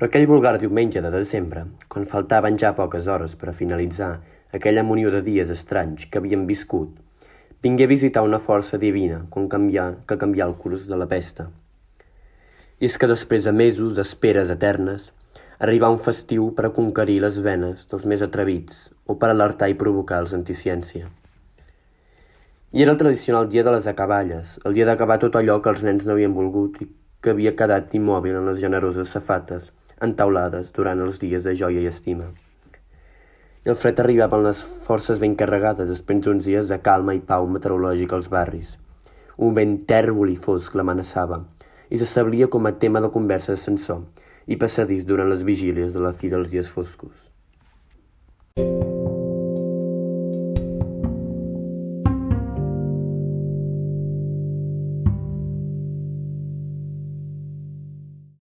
Però aquell vulgar diumenge de desembre, quan faltaven ja poques hores per a finalitzar aquella munió de dies estranys que havien viscut, vingué a visitar una força divina com canviar, que canviar el curs de la pesta. I és que després de mesos d'esperes eternes, arribà un festiu per a conquerir les venes dels més atrevits o per alertar i provocar els anticiència. I era el tradicional dia de les acaballes, el dia d'acabar tot allò que els nens no havien volgut i que havia quedat immòbil en les generoses safates, entaulades durant els dies de joia i estima. El fred arribava amb les forces ben carregades després d'uns dies de calma i pau meteorològica als barris. Un vent tèrbol i fosc l'amenaçava i s'establia com a tema de conversa d'ascensor i passadís durant les vigílies de la fi dels dies foscos. thank you